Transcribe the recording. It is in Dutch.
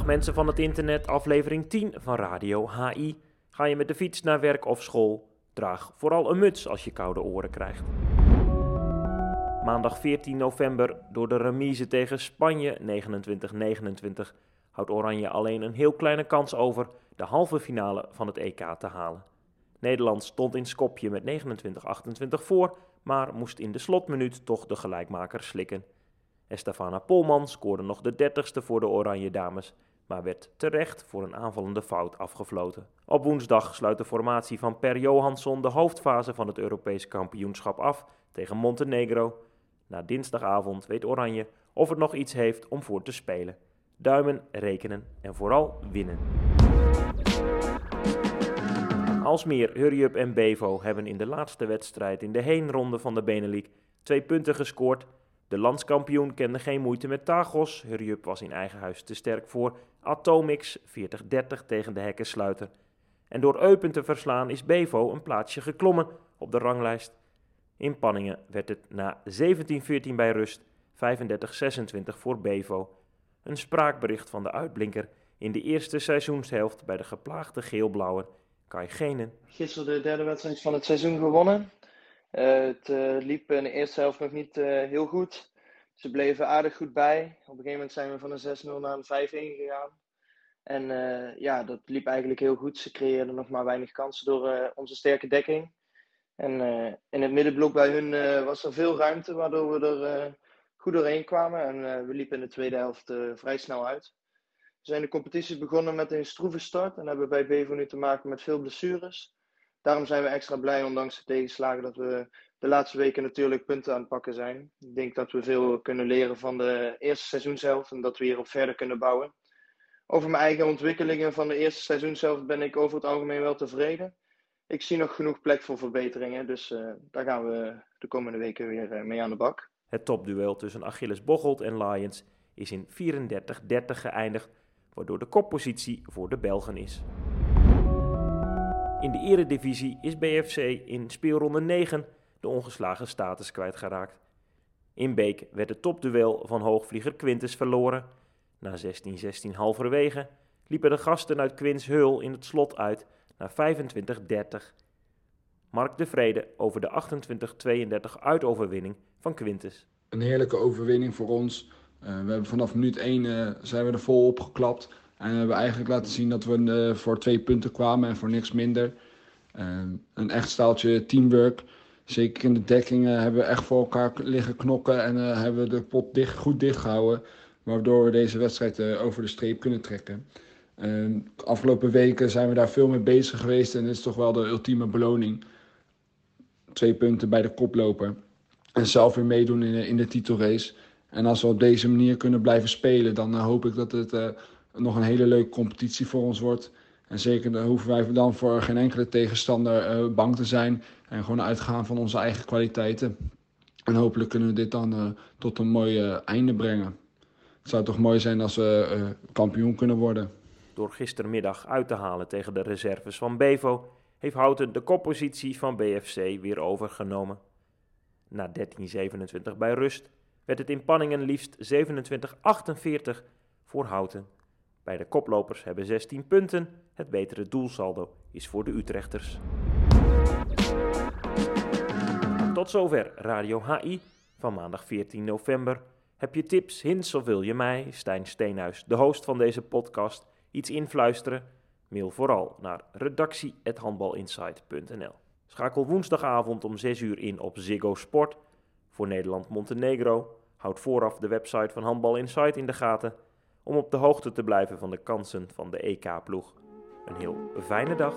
mensen van het internet, aflevering 10 van Radio HI. Ga je met de fiets naar werk of school? Draag vooral een muts als je koude oren krijgt. Maandag 14 november door de remise tegen Spanje 29-29 houdt Oranje alleen een heel kleine kans over de halve finale van het EK te halen. Nederland stond in Skopje met 29-28 voor, maar moest in de slotminuut toch de gelijkmaker slikken. Estefana Polman scoorde nog de 30ste voor de Oranje Dames, maar werd terecht voor een aanvallende fout afgefloten. Op woensdag sluit de formatie van Per Johansson de hoofdfase van het Europese kampioenschap af tegen Montenegro. Na dinsdagavond weet Oranje of het nog iets heeft om voor te spelen. Duimen, rekenen en vooral winnen. Alsmeer, Hurriup en Bevo hebben in de laatste wedstrijd in de heenronde van de Benelux twee punten gescoord. De landskampioen kende geen moeite met Tagos. Hurriup was in eigen huis te sterk voor Atomix 40-30 tegen de hekkensluiter. En door Eupen te verslaan is Bevo een plaatsje geklommen op de ranglijst. In Panningen werd het na 17-14 bij rust 35-26 voor Bevo. Een spraakbericht van de uitblinker in de eerste seizoenshelft bij de geplaagde geelblauwen Kai Genen. Gisteren de derde wedstrijd van het seizoen gewonnen. Uh, het uh, liep in de eerste helft nog niet uh, heel goed. Ze bleven aardig goed bij. Op een gegeven moment zijn we van een 6-0 naar een 5-1 gegaan. En ja, dat liep eigenlijk heel goed. Ze creëerden nog maar weinig kansen door onze sterke dekking. En in het middenblok bij hun was er veel ruimte, waardoor we er goed doorheen kwamen. En we liepen in de tweede helft vrij snel uit. We zijn de competities begonnen met een stroeve start en hebben bij Bevo nu te maken met veel blessures. Daarom zijn we extra blij, ondanks de tegenslagen, dat we de laatste weken natuurlijk punten aan het pakken zijn. Ik denk dat we veel kunnen leren van de eerste seizoenshelft en dat we hierop verder kunnen bouwen. Over mijn eigen ontwikkelingen van de eerste seizoenshelft ben ik over het algemeen wel tevreden. Ik zie nog genoeg plek voor verbeteringen, dus uh, daar gaan we de komende weken weer uh, mee aan de bak. Het topduel tussen Achilles Bocholt en Lions is in 34-30 geëindigd waardoor de koppositie voor de Belgen is. In de eredivisie is BFC in speelronde 9 de ongeslagen status kwijtgeraakt. In Beek werd het topduel van hoogvlieger Quintus verloren. Na 16-16 halverwege liepen de gasten uit Quins Heul in het slot uit naar 25-30. Mark de Vrede over de 28-32 uitoverwinning van Quintus. Een heerlijke overwinning voor ons. Uh, we hebben vanaf minuut 1 uh, eh, zijn we er vol opgeklapt. En we hebben eigenlijk laten zien dat we uh, voor twee punten kwamen en voor niks minder. een echt staaltje teamwork. Zeker in de dekking hebben we echt voor elkaar liggen knokken en hebben we de pot dicht, goed dichtgehouden. Waardoor we deze wedstrijd over de streep kunnen trekken. de afgelopen weken zijn we daar veel mee bezig geweest en dit is toch wel de ultieme beloning. Twee punten bij de koploper. En zelf weer meedoen in, in de titelrace. En als we op deze manier kunnen blijven spelen, dan hoop ik dat het nog een hele leuke competitie voor ons wordt. En zeker dan hoeven wij dan voor geen enkele tegenstander uh, bang te zijn. En gewoon uitgaan van onze eigen kwaliteiten. En hopelijk kunnen we dit dan tot een mooi einde brengen. Het zou toch mooi zijn als we kampioen kunnen worden. Door gistermiddag uit te halen tegen de reserves van Bevo, heeft Houten de koppositie van BFC weer overgenomen. Na 13:27 bij rust werd het in Panningen liefst 27-48 voor Houten. Bij de koplopers hebben 16 punten. Het betere doelsaldo is voor de Utrechters. Tot zover Radio HI van maandag 14 november. Heb je tips, hints of wil je mij, Stijn Steenhuis, de host van deze podcast, iets influisteren? Mail vooral naar redactie.handbalinsight.nl. Schakel woensdagavond om 6 uur in op Ziggo Sport voor Nederland-Montenegro. Houd vooraf de website van Handbal Insight in de gaten om op de hoogte te blijven van de kansen van de EK-ploeg. Een heel fijne dag.